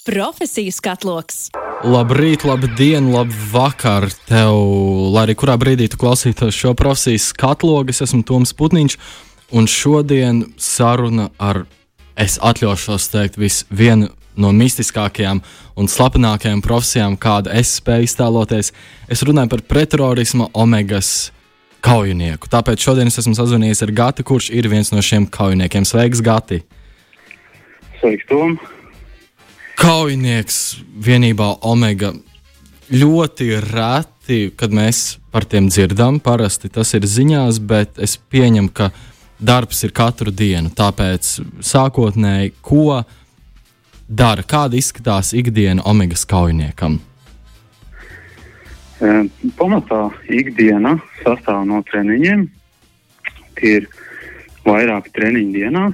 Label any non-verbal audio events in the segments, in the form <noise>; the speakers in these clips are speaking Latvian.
Profesiju skatloks. Labrīt, labdien, labvakar tev, lai arī kurā brīdī tu klausītos šo profesijas skatlogu. Es esmu Toms Putniņš, un šodien saruna ar, es atļaušos teikt, vienu no mistiskākajām un slepenākajām profesijām, kāda es spēju iztēloties. Es runāju par pretterorisma omegas kaujinieku. Tāpēc šodien es esmu sazvanījies ar Gati, kurš ir viens no šiem kaujiniekiem. Sveiks, Gati! Sveiks, Tom! Kaujinieks vienībā Omega ļoti reti, kad mēs par tiem dzirdam. Parasti tas ir ziņās, bet es pieņemu, ka darbs ir katru dienu. Tāpēc sākotnēji, ko dara, kāda izskatās ikdiena Omegas kaujiniekam? E, pamatā ikdiena sastāv no treniņiem. Tie ir vairāki treniņi dienā,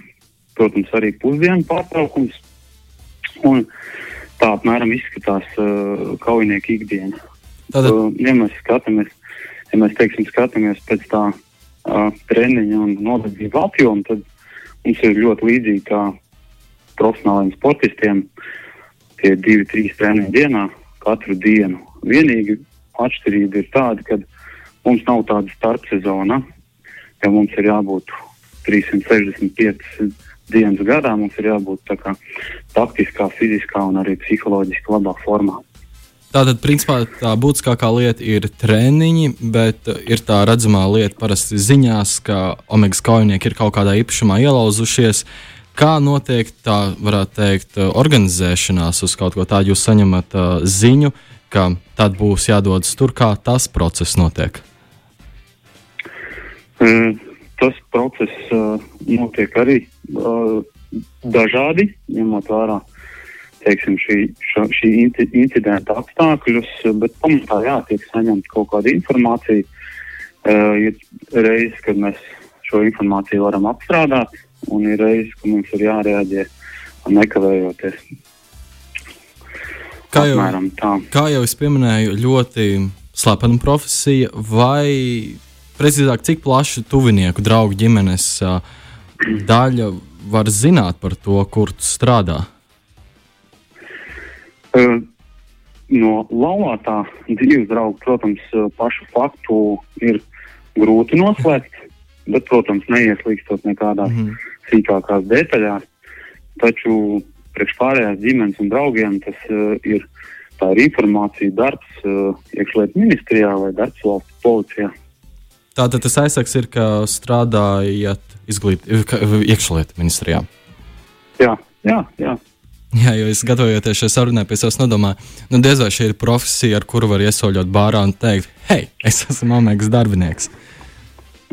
protams, arī pusdienu pārtraukums. Un tā apmēram izskatās uh, kaujinieku ikdiena. Tātad... Uh, ja mēs skatāmies, ja mēs teiksim, skatāmies pēc tā uh, treniņa un nodarbību apjoma, tad mums ir ļoti līdzīgi kā profesionāliem sportistiem. Tie ir divi, trīs treniņi dienā, katru dienu. Vienīgi atšķirība ir tāda, ka mums nav tāda starpsezona, ja mums ir jābūt 365 dienas gadā, mums ir jābūt kā, taktiskā, fiziskā un arī psiholoģiski labā formā. Tātad, principā, tā būtiskākā lieta ir treniņi, bet ir tā redzamā lieta parasti ziņās, ka omegas kaujinieki ir kaut kādā īpašumā ielauzušies. Kā notiek tā, varētu teikt, organizēšanās uz kaut ko tādu? Jūs saņemat uh, ziņu, ka tad būs jādodas tur, kā tas process notiek. Mm, tas process uh, notiek arī uh, dažādi, ņemot vērā teiksim, šī, ša, šī incidenta apstākļus, bet pamatā jā, tiek saņemta kaut kāda informācija. Uh, ir reizes, kad mēs šo informāciju varam apstrādāt, un ir reizes, kad mums ir jārēģē nekavējoties. Kā jau, kā jau es pieminēju, ļoti slepena profesija, vai precīzāk, cik plaši tuvinieku, draugu ģimenes daļa var zināt par to, kur tu strādā? No laulātā dzīves drauga, protams, pašu faktu ir grūti noslēgt, bet, protams, neieslīgstot nekādās mm sīkākās detaļās. Taču priekš pārējās ģimenes un draugiem tas uh, ir, tā ir informācija, darbs uh, iekšlietu ministrijā vai darbs valsts policijā. Tātad tas aizsaks ir, ka strādājat iekšlietu ministrijā. Jā, jā, jā. Jā, jo es gatavojoties šai sarunai, pie sevis nedomāju, nu, diez vai šī ir profesija, ar kuru var iesaļot bārā un teikt, hei, es esmu omega darbinieks.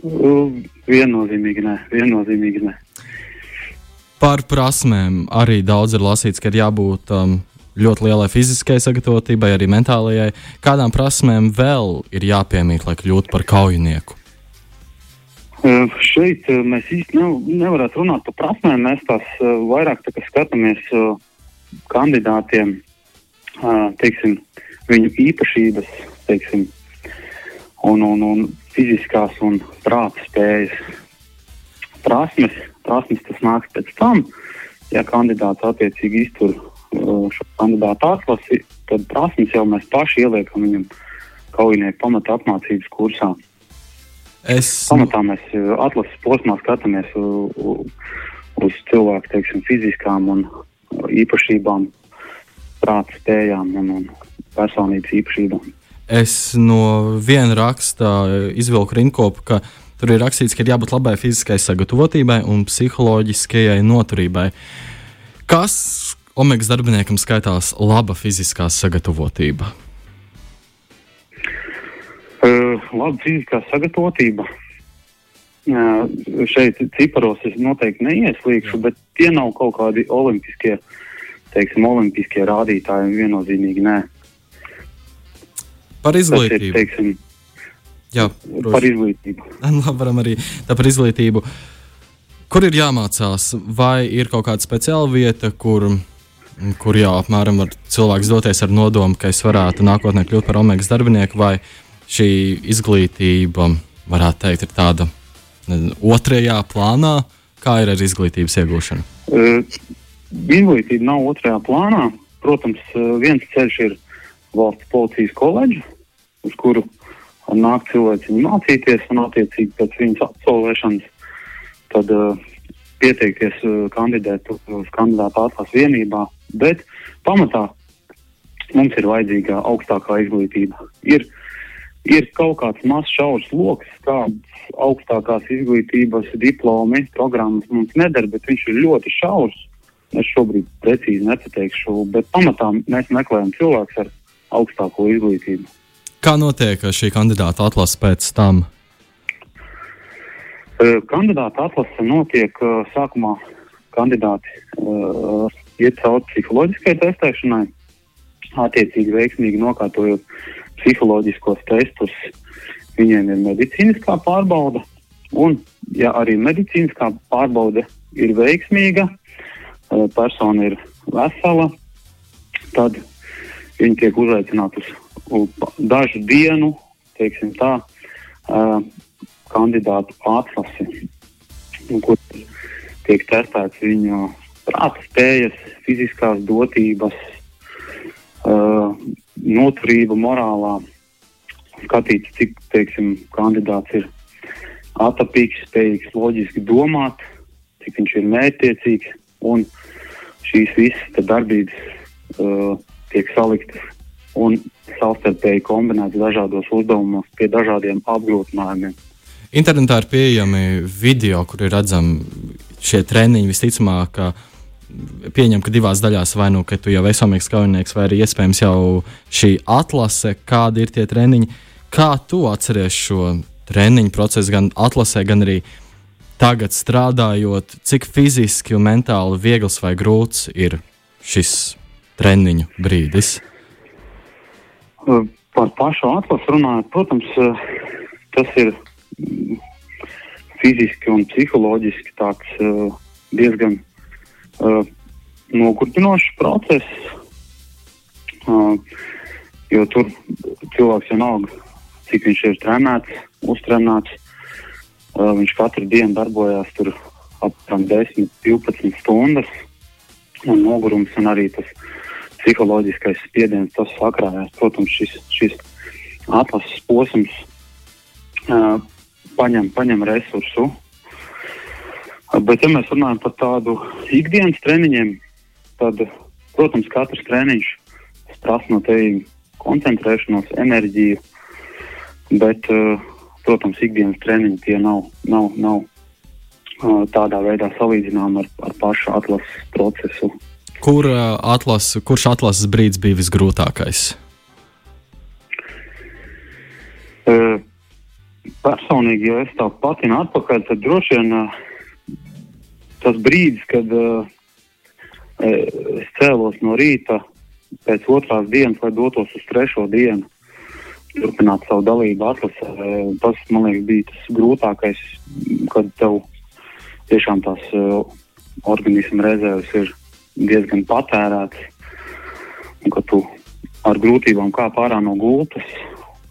Uh, viennozīmīgi nē, viennozīmīgi nē. Par prasmēm arī daudz ir lasīts, ka ir jābūt um, ļoti lielai fiziskai sagatavotībai, arī mentālajai. Kādām prasmēm vēl ir jāpiemīt, lai kļūtu par kaujinieku? Uh, šeit uh, mēs īsti nev, nevaram runāt par prasmēm. Mēs tās uh, vairāk tā, skatāmies uh, kandidātiem, teiksim, viņu īpašības, teiksim, un, un, un fiziskās un prāta spējas. Prasmes, prasmes tas nāks pēc tam, ja kandidāts attiecīgi iztur šo kandidātu atlasi, tad prasmes jau mēs paši ieliekam viņam kaujinieku pamata apmācības kursā. Es... Pamatā mēs atlases posmā skatāmies uz cilvēku teiksim, fiziskām un īpašībām, prāta spējām un, un personības īpašībām. Es no viena raksta izvilku rinkopu, ka tur ir rakstīts, ka ir jābūt labai fiziskai sagatavotībai un psiholoģiskajai noturībai. Kas Omegas darbiniekam skaitās laba fiziskā sagatavotība? Uh, laba fiziskā sagatavotība. Uh, šeit ciparos es noteikti neieslīgšu, bet tie nav kaut kādi olimpiskie, teiksim, olimpiskie rādītāji. Viennozīmīgi nē. Par izglītību. Ir, teiksim, Jā, protams. par izglītību. <laughs> Labi, varam arī tā par izglītību. Kur ir jāmācās? Vai ir kaut kāda speciāla vieta, kur kur jau apmēram var cilvēks doties ar nodomu, ka es varētu nākotnē kļūt par omegas darbinieku, vai šī izglītība, varētu teikt, ir tāda otrajā plānā, kā ir ar izglītības iegūšanu? Uh, izglītība nav otrajā plānā. protams, viens ceļš ir valsts policijas koledža, uz kuru nāk cilvēki mācīties un attiecīgi pēc viņas absolvēšanas tad uh, pieteikties uh, kandidēt uz kandidātu atlases vienībā, bet pamatā mums ir vajadzīga augstākā izglītība. Ir, ir kaut kāds mazs šaurs lokus, kādas augstākās izglītības diplomi, programmas mums nedara, bet viņš ir ļoti šaurs. Es šobrīd precīzi nepateikšu, bet pamatā mēs meklējam cilvēkus ar augstāko izglītību. Kā notiek šī kandidāta atlase pēc tam? Kandidāta atlase notiek sākumā. Kandidāti uh, iet cauri psiholoģiskai testēšanai, attiecīgi veiksmīgi nokārtojot psiholoģiskos testus. Viņiem ir medicīniskā pārbauda, un, ja arī medicīniskā pārbaude ir veiksmīga, uh, persona ir vesela, tad viņi tiek uzaicināti uz, uz dažu dienu, teiksim tā, uh, kandidātu atlasi, kur tiek testēts viņu prāta spējas, fiziskās dotības, uh, noturība morālā. Skatīts, cik teiksim, kandidāts ir atapīgs, spējīgs loģiski domāt, cik viņš ir mērķtiecīgs, un šīs visas darbības uh, tiek saliktas un savstarpēji kombinētas dažādos uzdevumos pie dažādiem apgrūtinājumiem. Internetā ir pieejami video, kur ir redzami šie treniņi. Visticamāk, ka pieņem, ka divās daļās vai nu, ka tu jau esi omīgs kaujinieks, vai arī iespējams jau šī atlase, kādi ir tie treniņi. Kā tu atceries šo treniņu procesu, gan atlasē, gan arī tagad strādājot, cik fiziski un mentāli viegls vai grūts ir šis treniņu brīdis? Par pašu atlasu runājot, protams, tas ir fiziski un psiholoģiski tāds uh, diezgan uh, nogurdinošs process. Uh, jo tur cilvēks vienalga, cik viņš ir trenēts, uztrenēts. Uh, viņš katru dienu darbojās tur apmēram 10, 12 stundas. Un nogurums un arī tas psiholoģiskais spiediens, tas sakrājās. Protams, šis, šis atlases posms uh, paņem, paņem resursu. Bet, ja mēs runājam par tādu ikdienas treniņiem, tad, protams, katrs treniņš prasa no tevis koncentrēšanos, enerģiju, bet, protams, ikdienas treniņi tie nav, nav, nav tādā veidā salīdzināmi ar, ar pašu atlases procesu. Kur, atlas, kurš atlases brīdis bija visgrūtākais? Uh, personīgi, ja es tā patinu atpakaļ, tad droši vien uh, tas brīdis, kad uh, es cēlos no rīta pēc otrās dienas, lai dotos uz trešo dienu, turpināt savu dalību atlasē, uh, tas, man liekas, bija tas grūtākais, kad tev tiešām tās uh, organisma rezerves ir diezgan patērētas, un ka tu ar grūtībām kāp ārā no gultas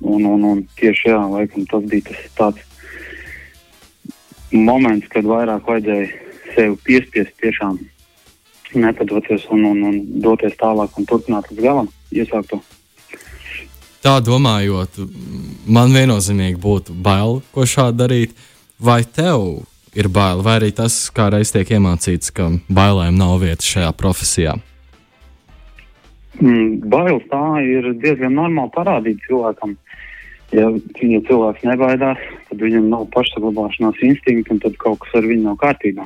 Un, un, un tieši jā, laikam, tas bija tas tāds moments, kad vairāk vajadzēja sevi piespiest tiešām nepadoties un, un, un doties tālāk un turpināt līdz galam iesākto. Tā domājot, man viennozīmīgi būtu bail, ko šādi darīt. Vai tev ir bail, vai arī tas, kā reiz tiek iemācīts, ka bailēm nav vietas šajā profesijā? Mm, bailes tā ir diezgan normāli parādīt cilvēkam. Ja, ja cilvēks nebaidās, tad viņam nav pašsaglabāšanās instinkta, un tad kaut kas ar viņu nav kārtībā.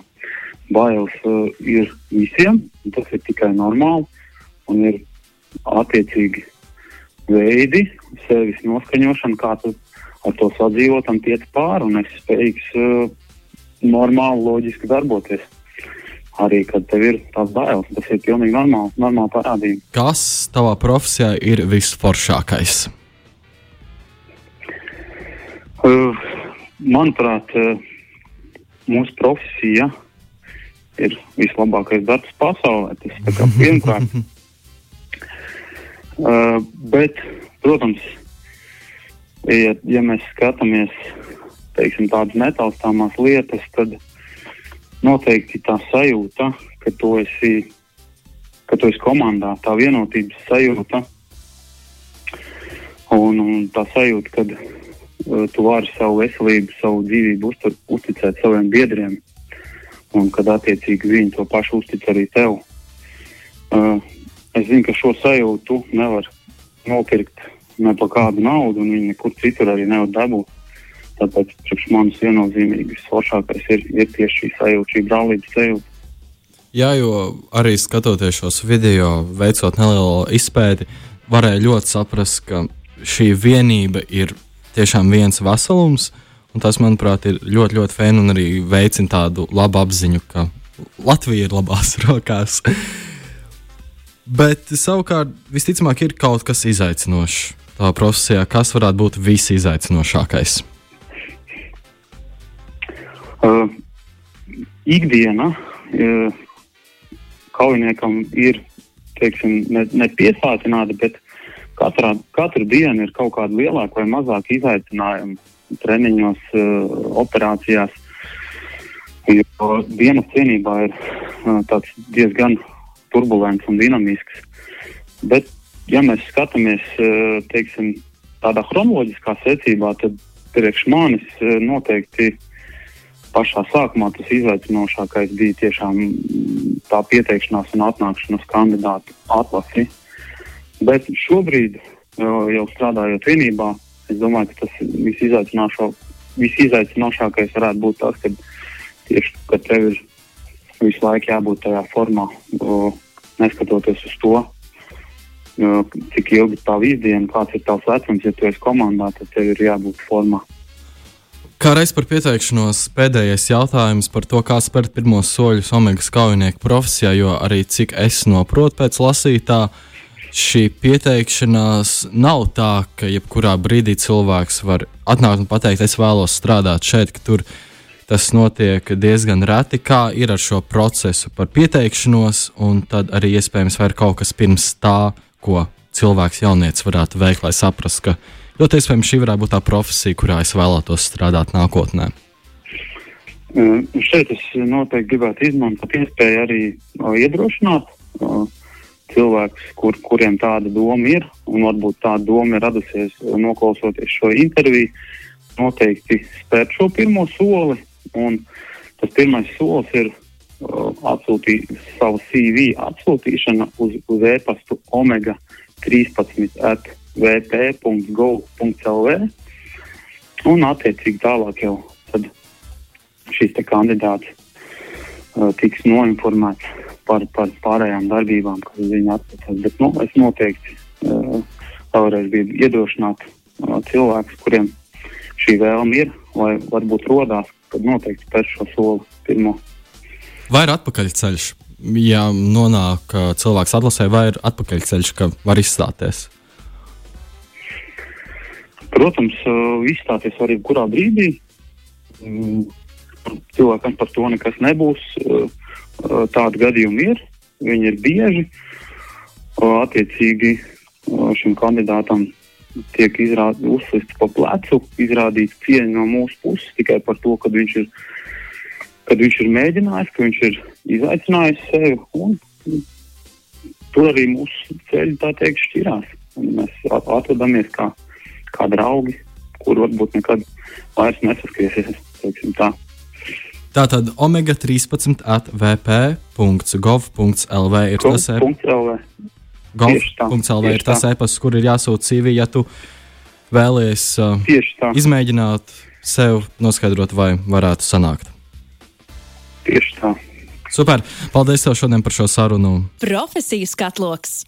Bailes uh, ir visiem, tas ir tikai normāli, un ir attiecīgi veidi, sevis noskaņošana, kā tu ar to sadzīvot un tiec pāri, un esi spējīgs uh, normāli, loģiski darboties. Arī, kad tev ir tās bailes, tas ir pilnīgi normāli, normāli parādība. Kas tavā profesijā ir visforšākais? Uh, manuprāt, uh, mūsu profesija ir vislabākais darbs pasaulē. Tas ir pirmkārt. uh, bet, protams, ja, ja mēs skatāmies teiksim, tādas netaustāmās lietas, tad noteikti tā sajūta, ka tu esi ka tu esi komandā, tā vienotības sajūta un, un tā sajūta, ka uh, tu vari savu veselību, savu dzīvību uztur, uzticēt saviem biedriem, un kad attiecīgi viņi to pašu uztic arī tev. Uh, es zinu, ka šo sajūtu nevar nopirkt ne par kādu naudu, un viņi nekur citur arī nevar dabūt. Tāpēc manis viennozīmīgi visforšākais ir, ir tieši šī sajūta, šī brālības sajūta. Jā, jo arī skatoties šos video, veicot nelielu izpēti, varēja ļoti saprast, ka šī vienība ir tiešām viens veselums. Tas, manuprāt, ir ļoti, ļoti fēni un arī veicina tādu labu apziņu, ka Latvija ir labās <laughs> rokās. Bet savukārt, visticamāk, ir kaut kas izaicinošs tā profesijā. Kas varētu būt visizaicinošākais? Uh, ikdiena uh, kaujiniekam ir teiksim, ne, ne piesātināta, bet katrā, katru dienu ir kaut kāda lielāka vai mazāka izaicinājuma treniņos, uh, operācijās. Jo dienas cienībā ir uh, diezgan turbulents un dinamisks. Bet, ja mēs skatāmies uh, teiksim, tādā chronoloģiskā secībā, tad priekš manis uh, noteikti pašā sākumā tas izaicinošākais bija tiešām tā pieteikšanās un atnākšana uz kandidātu atlasi. Bet šobrīd, jau strādājot vienībā, es domāju, ka tas visizaicinošākais varētu būt tas, ka tieši ka tev ir visu laiku jābūt tajā formā, neskatoties uz to, cik ilgi tā izdiena, kāds ir tavs vecums, ja tu esi komandā, tad tev ir jābūt formā. Kā reiz par pieteikšanos, pēdējais jautājums par to, kā spērt pirmos soļus Omegas kaujinieku profesijā, jo arī cik es saprotu pēc lasītā, šī pieteikšanās nav tā, ka jebkurā brīdī cilvēks var atnākt un pateikt, es vēlos strādāt šeit, ka tur tas notiek diezgan reti. Kā ir ar šo procesu par pieteikšanos, un tad arī iespējams vai ir kaut kas pirms tā, ko cilvēks jaunietis varētu veikt, lai saprastu, ka Ļoti iespējams, šī varētu būt tā profesija, kurā es vēlētos strādāt nākotnē. Uh, šeit es noteikti gribētu izmantot iespēju arī uh, iedrošināt uh, cilvēkus, kur, kuriem tāda doma ir, un varbūt tāda doma ir radusies noklausoties šo interviju. Noteikti spērt šo pirmo soli, tas pirmais solis ir uh, atsūtīt savu CV atsūtīšana uz, uz e-pastu omega 13 at vp.gov.lv un attiecīgi tālāk jau šīs kandidāts uh, tiks noinformēts par, par pārējām darbībām, kas viņa atpakaļ. Bet nu, es noteikti uh, vēlreiz gribu iedrošināt uh, cilvēkus, kuriem šī vēlme ir, vai varbūt rodās, kad noteikti spēr šo soli pirmo. Vai ir atpakaļceļš? Ja nonāk uh, cilvēks atlasē, vai ir atpakaļceļš, ka var izstāties? Protams, izstāties var jebkurā brīdī. Mm, cilvēkam par to nekas nebūs. Tādi gadījumi ir, viņi ir bieži. Attiecīgi šim kandidātam tiek uzslists pa plecu, izrādīts cieņa no mūsu puses tikai par to, ka viņš ir, kad viņš ir mēģinājis, ka viņš ir izaicinājis sevi. Un, tur arī mūsu ceļi tā teikt šķirās. Mēs atrodamies kā kā draugi, kur varbūt nekad vairs nesaskriesies. <laughs> Tātad omega 13 atvp.gov.lv ir tas e-pasts. ir tas e-pasts, kur ir jāsūta CV, ja tu vēlies uh, izmēģināt sev, noskaidrot, vai varētu sanākt. Tieši tā. Super! Paldies tev šodien par šo sarunu. Profesijas katloks!